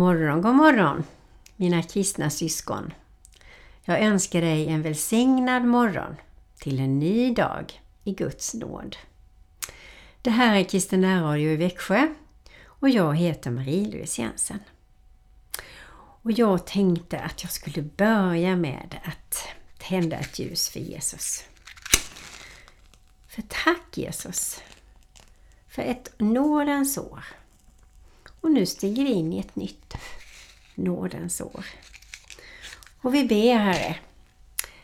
Morgon, god morgon mina kristna syskon. Jag önskar dig en välsignad morgon till en ny dag i Guds nåd. Det här är Kristen Radio i Växjö och jag heter Marie-Louise Jensen. Och jag tänkte att jag skulle börja med att tända ett ljus för Jesus. För tack Jesus för ett nådens år. Och nu stiger vi in i ett nytt nådens år. Och vi ber Herre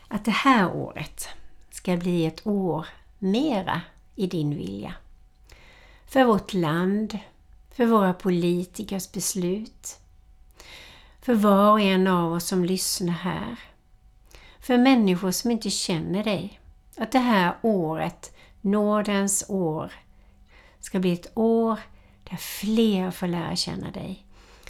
att det här året ska bli ett år mera i din vilja. För vårt land, för våra politikers beslut, för var och en av oss som lyssnar här, för människor som inte känner dig. Att det här året, nådens år, ska bli ett år där fler får lära känna dig.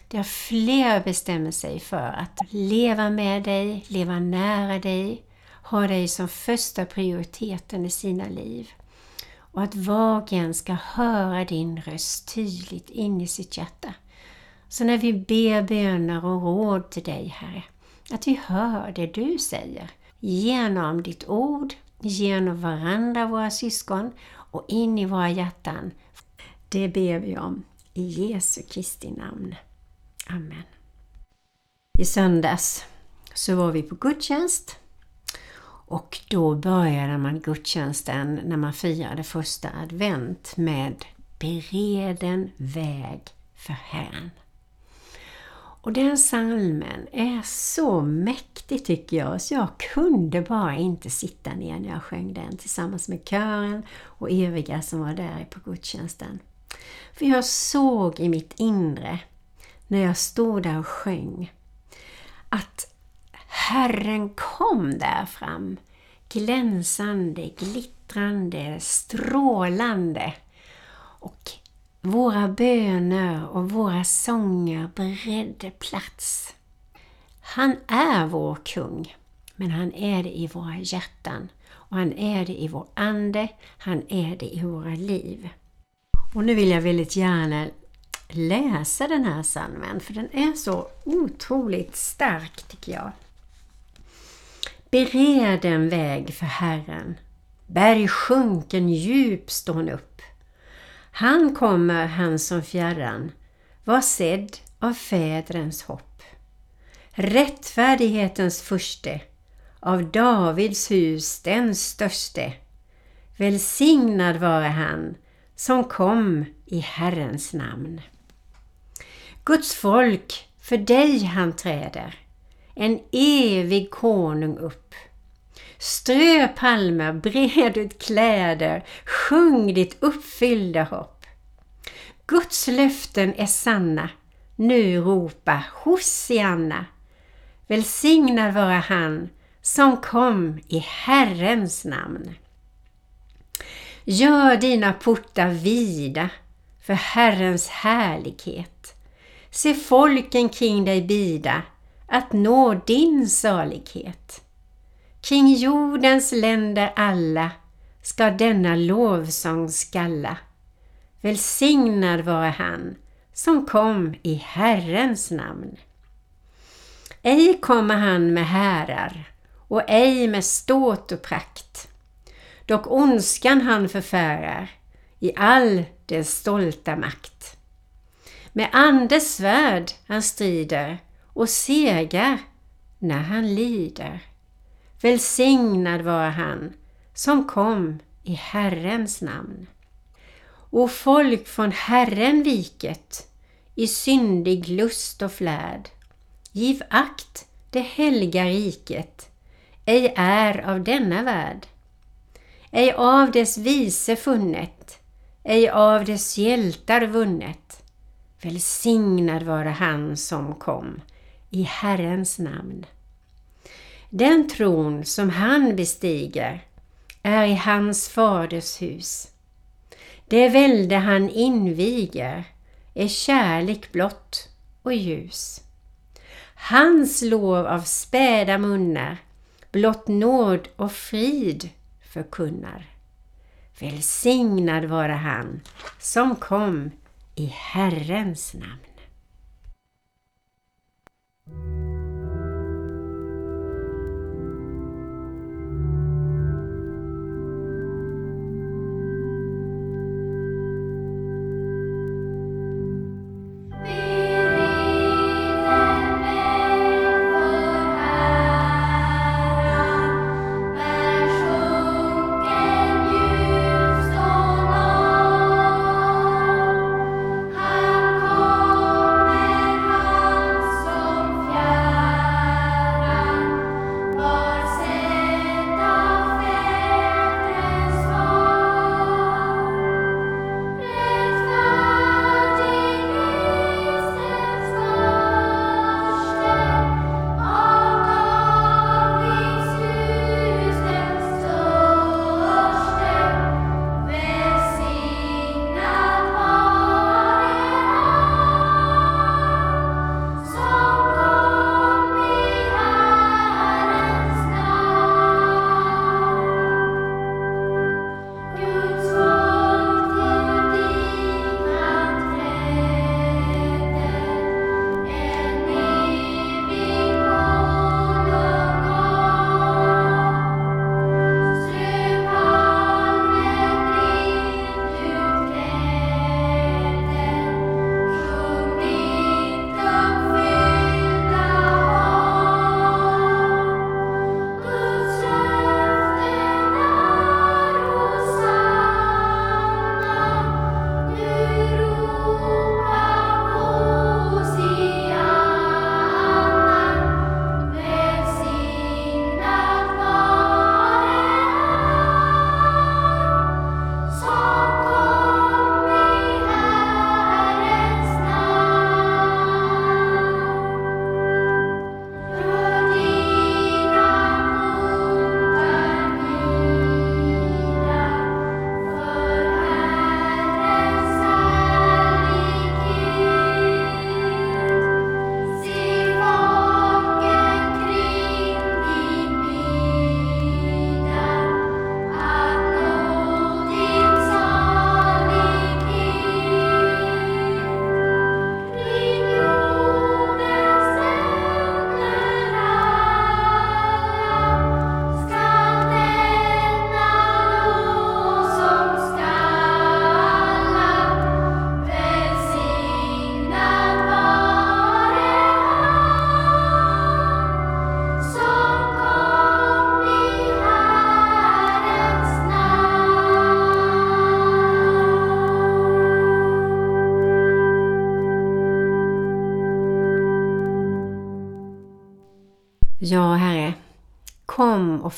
Där fler bestämmer sig för att leva med dig, leva nära dig, ha dig som första prioriteten i sina liv. Och att var och en ska höra din röst tydligt in i sitt hjärta. Så när vi ber böner och råd till dig, Herre, att vi hör det du säger genom ditt ord, genom varandra, våra syskon och in i våra hjärtan. Det ber vi om i Jesu Kristi namn. Amen. I söndags så var vi på gudstjänst och då började man gudstjänsten när man firade första advent med Bereden väg för Herren. Och den salmen är så mäktig tycker jag, så jag kunde bara inte sitta ner när jag sjöng den tillsammans med kören och övriga som var där på gudstjänsten. För jag såg i mitt inre, när jag stod där och sjöng, att Herren kom där fram, glänsande, glittrande, strålande. Och våra böner och våra sånger beredde plats. Han är vår kung, men han är det i våra hjärtan. Och han är det i vår ande, han är det i våra liv. Och nu vill jag väldigt gärna läsa den här salmen för den är så otroligt stark tycker jag. Bered en väg för Herren. Berg sjunken djup står han upp. Han kommer, han som fjärran, var sedd av fädrens hopp. Rättfärdighetens furste, av Davids hus den störste. Välsignad vare han som kom i Herrens namn. Guds folk, för dig han träder, en evig konung upp. Strö palmer, bred ut kläder, sjung ditt uppfyllda hopp. Guds löften är sanna, nu ropa Hosianna. Välsignad vara han som kom i Herrens namn. Gör dina portar vida för Herrens härlighet. Se folken kring dig bida att nå din salighet. Kring jordens länder alla ska denna lovsång skalla. Välsignad vare han som kom i Herrens namn. Ej kommer han med härar och ej med ståt och prakt. Dock ondskan han förfärar i all dess stolta makt. Med andes svärd han strider och segar när han lider. Välsignad var han som kom i Herrens namn. O folk från Herren viket i syndig lust och flärd. Giv akt det helga riket ej är av denna värld ej av dess vise funnet, ej av dess hjältar vunnet. Välsignad vare han som kom i Herrens namn. Den tron som han bestiger är i hans faders hus. Det välde han inviger är kärlek blott och ljus. Hans lov av späda munnar blott nåd och frid förkunnar. Välsignad vare han som kom i Herrens namn.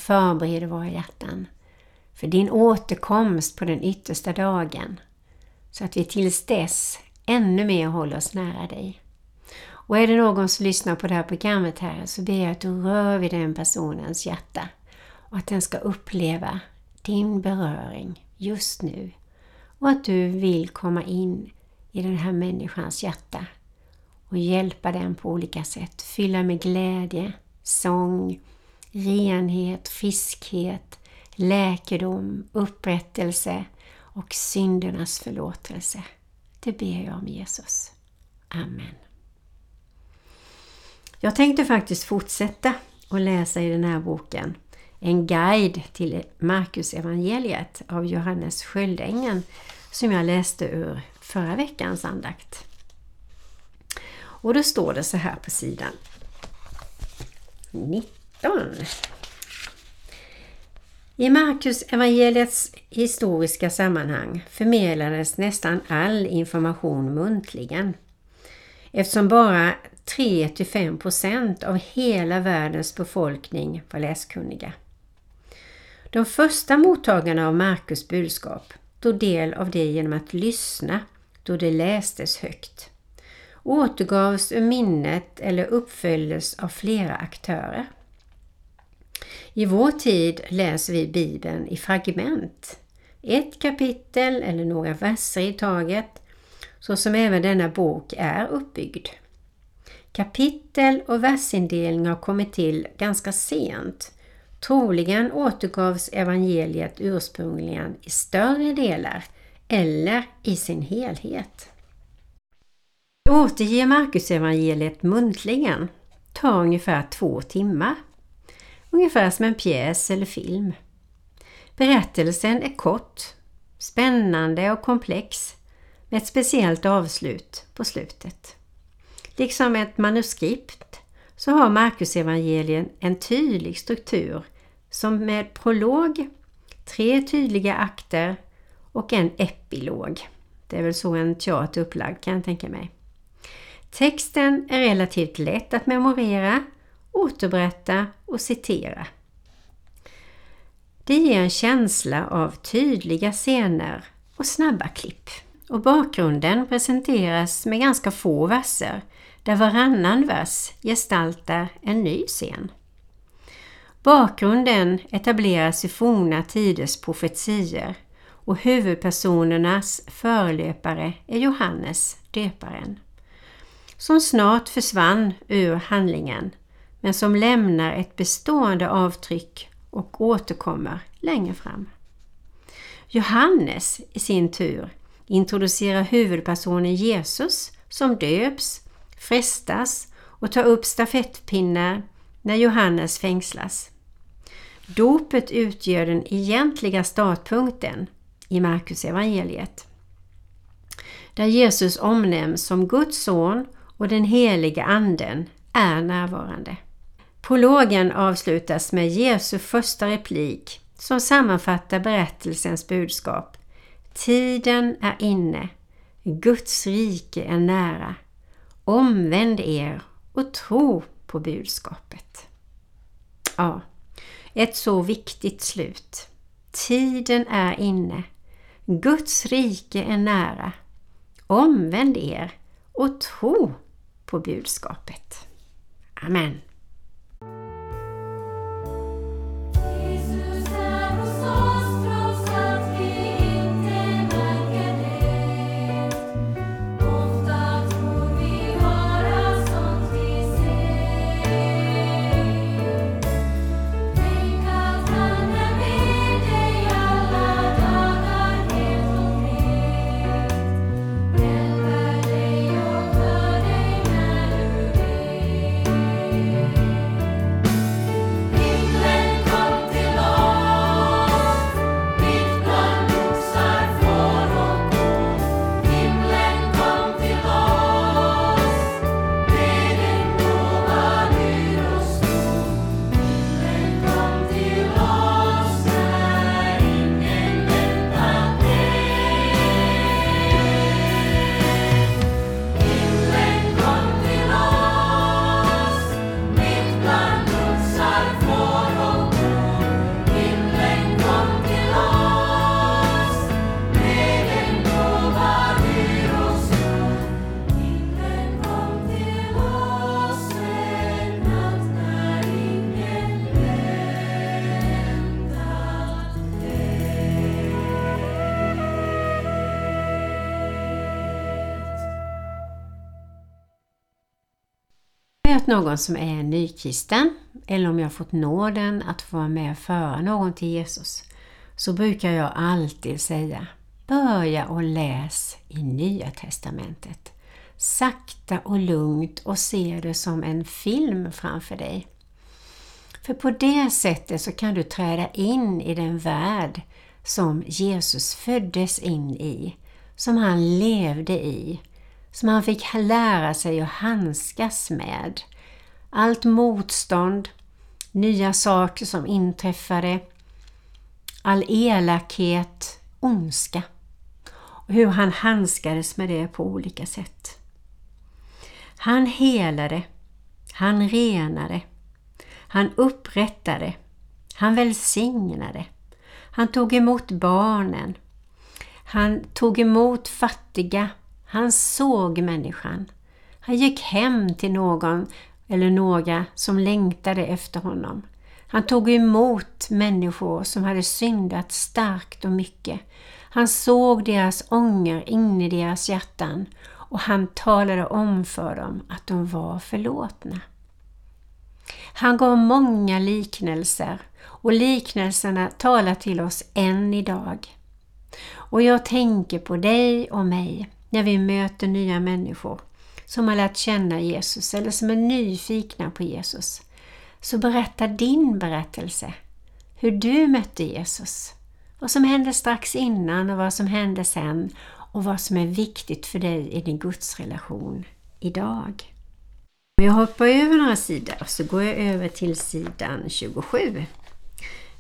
Förbereder våra hjärtan för din återkomst på den yttersta dagen, så att vi tills dess ännu mer håller oss nära dig. Och är det någon som lyssnar på det här programmet här så ber jag att du rör vid den personens hjärta och att den ska uppleva din beröring just nu och att du vill komma in i den här människans hjärta och hjälpa den på olika sätt, fylla med glädje, sång, renhet, friskhet, läkedom, upprättelse och syndernas förlåtelse. Det ber jag om Jesus. Amen. Jag tänkte faktiskt fortsätta och läsa i den här boken en guide till Marcus evangeliet av Johannes Sköldängen som jag läste ur förra veckans andakt. Och då står det så här på sidan 19. I Markus evangeliets historiska sammanhang förmedlades nästan all information muntligen. Eftersom bara 3-5% av hela världens befolkning var läskunniga. De första mottagarna av Markus budskap tog del av det genom att lyssna då det lästes högt återgavs ur minnet eller uppföljdes av flera aktörer. I vår tid läser vi Bibeln i fragment, ett kapitel eller några verser i taget, så som även denna bok är uppbyggd. Kapitel och versindelning har kommit till ganska sent. Troligen återgavs evangeliet ursprungligen i större delar eller i sin helhet Återge Markus evangeliet muntligen tar ungefär två timmar. Ungefär som en pjäs eller film. Berättelsen är kort, spännande och komplex med ett speciellt avslut på slutet. Liksom ett manuskript så har Marcus evangelien en tydlig struktur som med prolog, tre tydliga akter och en epilog. Det är väl så en teater upplagd kan jag tänka mig. Texten är relativt lätt att memorera, återberätta och citera. Det ger en känsla av tydliga scener och snabba klipp. Och bakgrunden presenteras med ganska få verser där varannan vers gestaltar en ny scen. Bakgrunden etableras i forna tiders profetier och huvudpersonernas förelöpare är Johannes döparen. Som snart försvann ur handlingen men som lämnar ett bestående avtryck och återkommer längre fram. Johannes i sin tur introducerar huvudpersonen Jesus som döps, frestas och tar upp stafettpinnar när Johannes fängslas. Dopet utgör den egentliga startpunkten i Markus evangeliet. Där Jesus omnämns som Guds son och den heliga anden är närvarande. Prologen avslutas med Jesu första replik som sammanfattar berättelsens budskap. Tiden är inne. Guds rike är nära. Omvänd er och tro på budskapet. Ja, ett så viktigt slut. Tiden är inne. Guds rike är nära. Omvänd er och tro på budskapet. Amen. Någon som är nykristen eller om jag fått nåden att få vara med och föra någon till Jesus så brukar jag alltid säga Börja och läs i Nya Testamentet. Sakta och lugnt och se det som en film framför dig. För på det sättet så kan du träda in i den värld som Jesus föddes in i, som han levde i, som han fick lära sig att handskas med. Allt motstånd, nya saker som inträffade, all elakhet, ondska och hur han handskades med det på olika sätt. Han helade, han renade, han upprättade, han välsignade, han tog emot barnen, han tog emot fattiga han såg människan. Han gick hem till någon eller några som längtade efter honom. Han tog emot människor som hade syndat starkt och mycket. Han såg deras ånger in i deras hjärtan och han talade om för dem att de var förlåtna. Han gav många liknelser och liknelserna talar till oss än idag. Och jag tänker på dig och mig när vi möter nya människor som har lärt känna Jesus eller som är nyfikna på Jesus, så berätta din berättelse. Hur du mötte Jesus, vad som hände strax innan och vad som hände sen och vad som är viktigt för dig i din gudsrelation idag. Jag hoppar över några sidor så går jag över till sidan 27.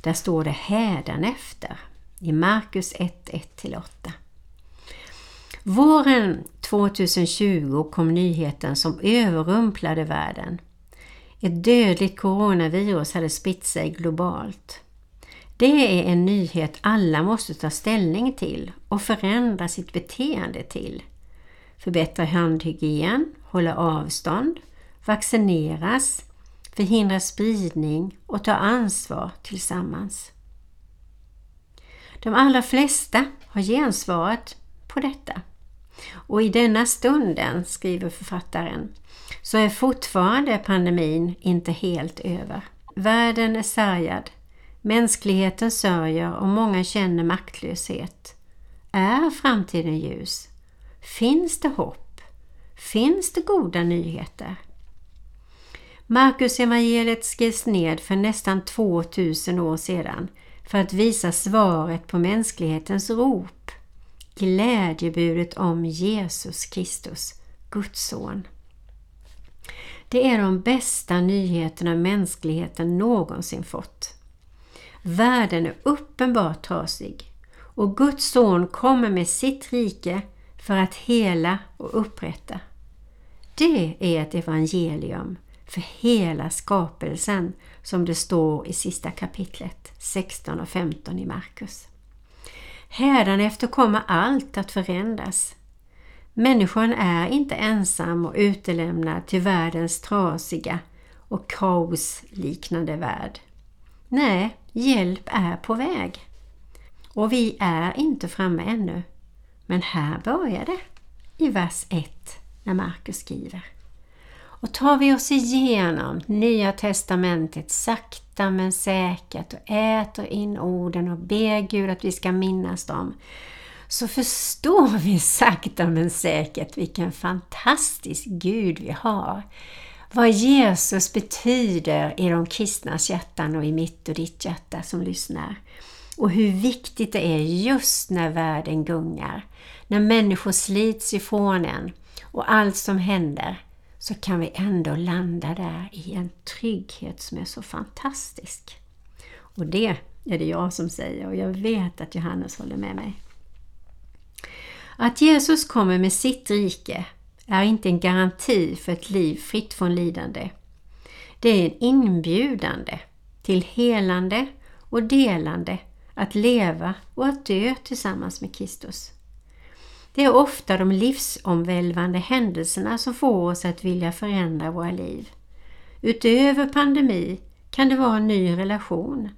Där står det hädanefter i Markus 1, 1-8. Våren 2020 kom nyheten som överrumplade världen. Ett dödligt coronavirus hade spritt sig globalt. Det är en nyhet alla måste ta ställning till och förändra sitt beteende till. Förbättra handhygien, hålla avstånd, vaccineras, förhindra spridning och ta ansvar tillsammans. De allra flesta har gensvarat på detta. Och i denna stunden, skriver författaren, så är fortfarande pandemin inte helt över. Världen är sargad, mänskligheten sörjer och många känner maktlöshet. Är framtiden ljus? Finns det hopp? Finns det goda nyheter? Marcus evangeliet skrevs ned för nästan 2000 år sedan för att visa svaret på mänsklighetens rop. Glädjebudet om Jesus Kristus, Guds son. Det är de bästa nyheterna mänskligheten någonsin fått. Världen är uppenbart trasig och Guds son kommer med sitt rike för att hela och upprätta. Det är ett evangelium för hela skapelsen som det står i sista kapitlet 16 och 15 i Markus. Hädanefter kommer allt att förändras. Människan är inte ensam och utelämnad till världens trasiga och kaosliknande värld. Nej, hjälp är på väg. Och vi är inte framme ännu. Men här börjar det i vers 1 när Markus skriver. Och tar vi oss igenom Nya Testamentet sakta men säkert och äter in orden och ber Gud att vi ska minnas dem så förstår vi sakta men säkert vilken fantastisk Gud vi har. Vad Jesus betyder i de kristnas hjärtan och i mitt och ditt hjärta som lyssnar. Och hur viktigt det är just när världen gungar, när människor slits ifrån en och allt som händer så kan vi ändå landa där i en trygghet som är så fantastisk. Och det är det jag som säger och jag vet att Johannes håller med mig. Att Jesus kommer med sitt rike är inte en garanti för ett liv fritt från lidande. Det är en inbjudande till helande och delande att leva och att dö tillsammans med Kristus. Det är ofta de livsomvälvande händelserna som får oss att vilja förändra våra liv. Utöver pandemi kan det vara en ny relation,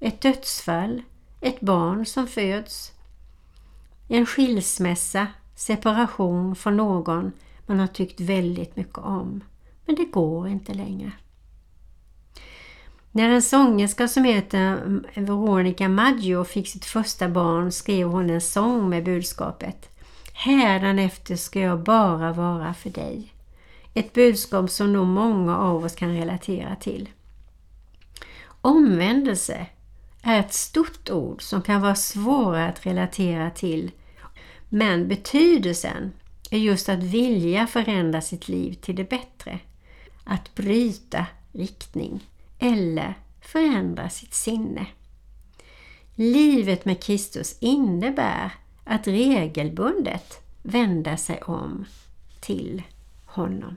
ett dödsfall, ett barn som föds, en skilsmässa, separation från någon man har tyckt väldigt mycket om. Men det går inte längre. När en sångerska som heter Veronica Maggio fick sitt första barn skrev hon en sång med budskapet Hädanefter ska jag bara vara för dig. Ett budskap som nog många av oss kan relatera till. Omvändelse är ett stort ord som kan vara svårare att relatera till men betydelsen är just att vilja förändra sitt liv till det bättre. Att bryta riktning eller förändra sitt sinne. Livet med Kristus innebär att regelbundet vända sig om till honom.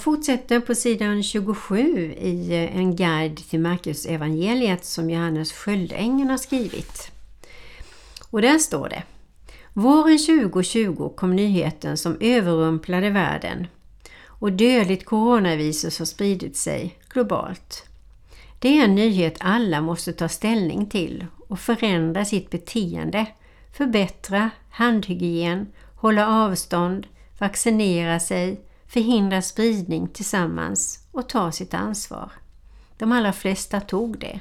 Jag fortsätter på sidan 27 i eh, en guide till Marcus evangeliet som Johannes Sköldängen har skrivit. Och där står det Våren 2020 kom nyheten som överrumplade världen och dödligt coronavirus har spridit sig globalt. Det är en nyhet alla måste ta ställning till och förändra sitt beteende, förbättra handhygien, hålla avstånd, vaccinera sig, förhindra spridning tillsammans och ta sitt ansvar. De allra flesta tog det.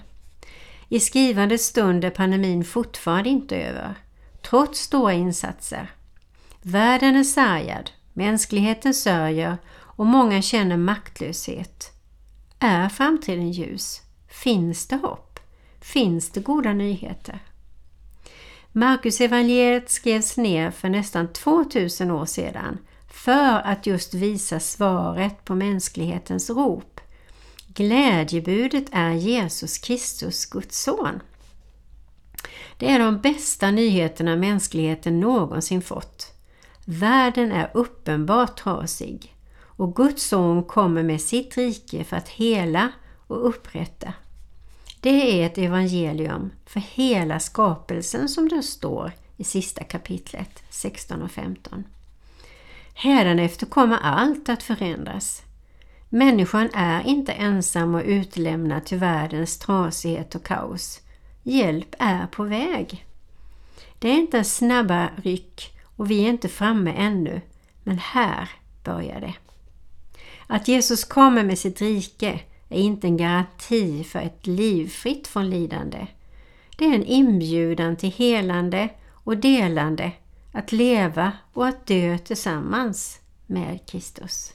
I skrivandets stund är pandemin fortfarande inte över, trots stora insatser. Världen är sargad, mänskligheten sörjer och många känner maktlöshet. Är framtiden ljus? Finns det hopp? Finns det goda nyheter? Marcus evangeliet skrevs ner för nästan 2000 år sedan för att just visa svaret på mänsklighetens rop. Glädjebudet är Jesus Kristus, Guds son. Det är de bästa nyheterna mänskligheten någonsin fått. Världen är uppenbart trasig och Guds son kommer med sitt rike för att hela och upprätta. Det är ett evangelium för hela skapelsen som det står i sista kapitlet 16 och 15. Hädanefter kommer allt att förändras. Människan är inte ensam och utlämnad till världens trasighet och kaos. Hjälp är på väg. Det är inte snabba ryck och vi är inte framme ännu, men här börjar det. Att Jesus kommer med sitt rike är inte en garanti för ett liv fritt från lidande. Det är en inbjudan till helande och delande, att leva och att dö tillsammans med Kristus.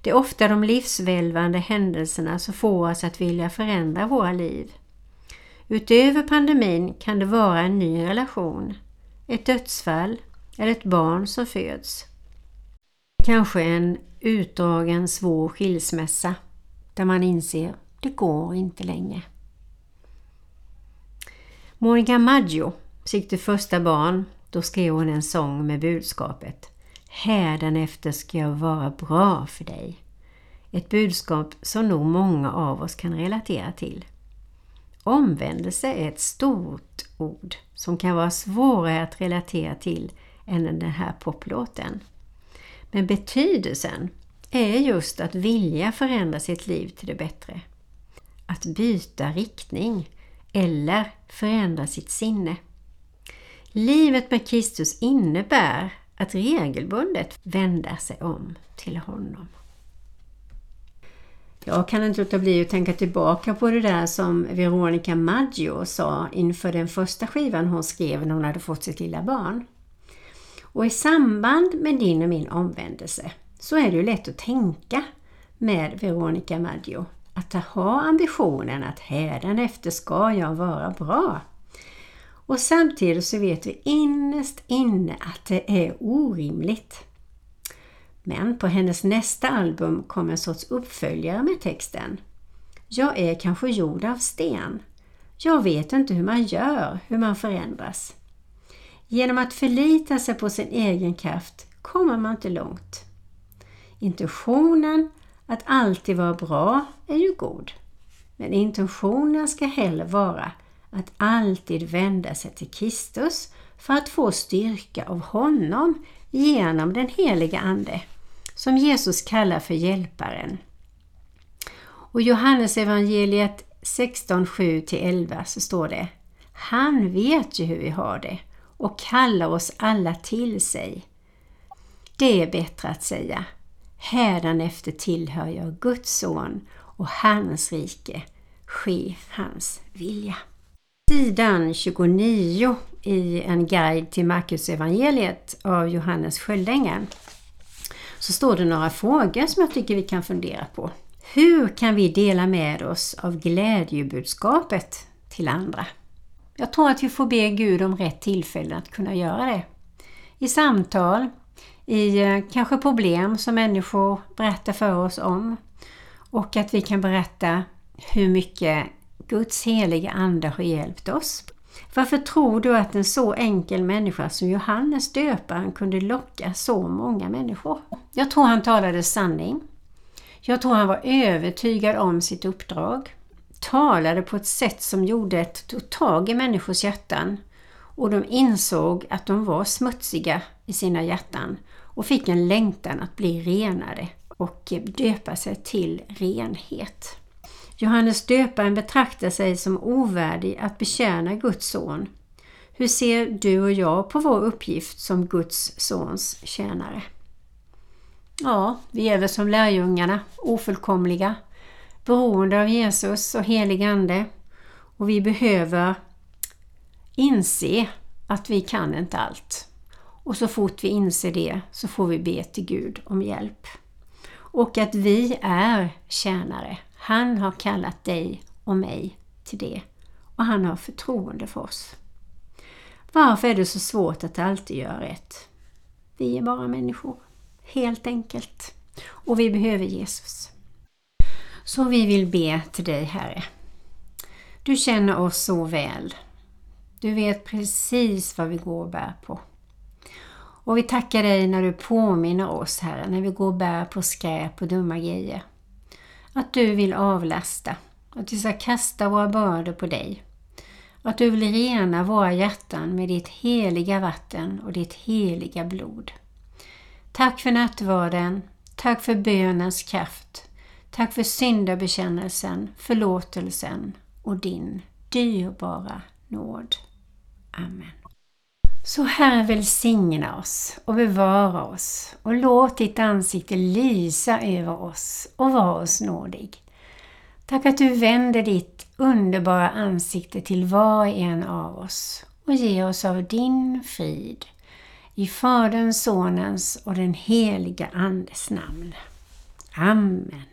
Det är ofta de livsvälvande händelserna som får oss att vilja förändra våra liv. Utöver pandemin kan det vara en ny relation, ett dödsfall eller ett barn som föds. Kanske en utdragen svår skilsmässa där man inser det går inte längre. Monica Maggio fick det första barn. Då skrev hon en sång med budskapet Hädanefter ska jag vara bra för dig. Ett budskap som nog många av oss kan relatera till. Omvändelse är ett stort ord som kan vara svårare att relatera till än den här poplåten. Men betydelsen är just att vilja förändra sitt liv till det bättre. Att byta riktning eller förändra sitt sinne. Livet med Kristus innebär att regelbundet vända sig om till honom. Jag kan inte låta bli att tänka tillbaka på det där som Veronica Maggio sa inför den första skivan hon skrev när hon hade fått sitt lilla barn. Och i samband med din och min omvändelse så är det ju lätt att tänka med Veronica Maggio att ha ambitionen att hädanefter ska jag vara bra. Och samtidigt så vet vi innerst inne att det är orimligt. Men på hennes nästa album kom en sorts uppföljare med texten. Jag är kanske gjord av sten. Jag vet inte hur man gör, hur man förändras. Genom att förlita sig på sin egen kraft kommer man inte långt. Intentionen att alltid vara bra är ju god. Men intentionen ska heller vara att alltid vända sig till Kristus för att få styrka av honom genom den heliga Ande som Jesus kallar för Hjälparen. Och Johannes evangeliet 16, 7-11 så står det Han vet ju hur vi har det och kallar oss alla till sig. Det är bättre att säga Hädanefter tillhör jag Guds son och hans rike. Ske hans vilja. Sidan 29 i en guide till Marcus evangeliet av Johannes Sköldängen så står det några frågor som jag tycker vi kan fundera på. Hur kan vi dela med oss av glädjebudskapet till andra? Jag tror att vi får be Gud om rätt tillfälle att kunna göra det. I samtal, i eh, kanske problem som människor berättar för oss om och att vi kan berätta hur mycket Guds heliga Ande har hjälpt oss. Varför tror du att en så enkel människa som Johannes döparen kunde locka så många människor? Jag tror han talade sanning Jag tror han var övertygad om sitt uppdrag, talade på ett sätt som gjorde ett tog tag i människors hjärtan och de insåg att de var smutsiga i sina hjärtan och fick en längtan att bli renade och döpa sig till renhet. Johannes döparen betraktar sig som ovärdig att betjäna Guds son. Hur ser du och jag på vår uppgift som Guds sons tjänare? Ja, vi är väl som lärjungarna, ofullkomliga, beroende av Jesus och helig Ande. Och vi behöver inse att vi kan inte allt. Och så fort vi inser det så får vi be till Gud om hjälp. Och att vi är tjänare. Han har kallat dig och mig till det. Och han har förtroende för oss. Varför är det så svårt att alltid göra rätt? Vi är bara människor. Helt enkelt. Och vi behöver Jesus. Så vi vill be till dig Herre. Du känner oss så väl. Du vet precis vad vi går och bär på. Och vi tackar dig när du påminner oss Herre, när vi går och bär på skräp och dumma grejer. Att du vill avlasta, att vi ska kasta våra bördor på dig. Att du vill rena våra hjärtan med ditt heliga vatten och ditt heliga blod. Tack för nattvarden. Tack för bönens kraft. Tack för syndabekännelsen, förlåtelsen och din dyrbara nåd. Amen. Så Herre välsigna oss och bevara oss och låt ditt ansikte lysa över oss och vara oss nådig. Tack att du vänder ditt underbara ansikte till var och en av oss och ger oss av din frid. I Faderns, Sonens och den heliga Andes namn. Amen.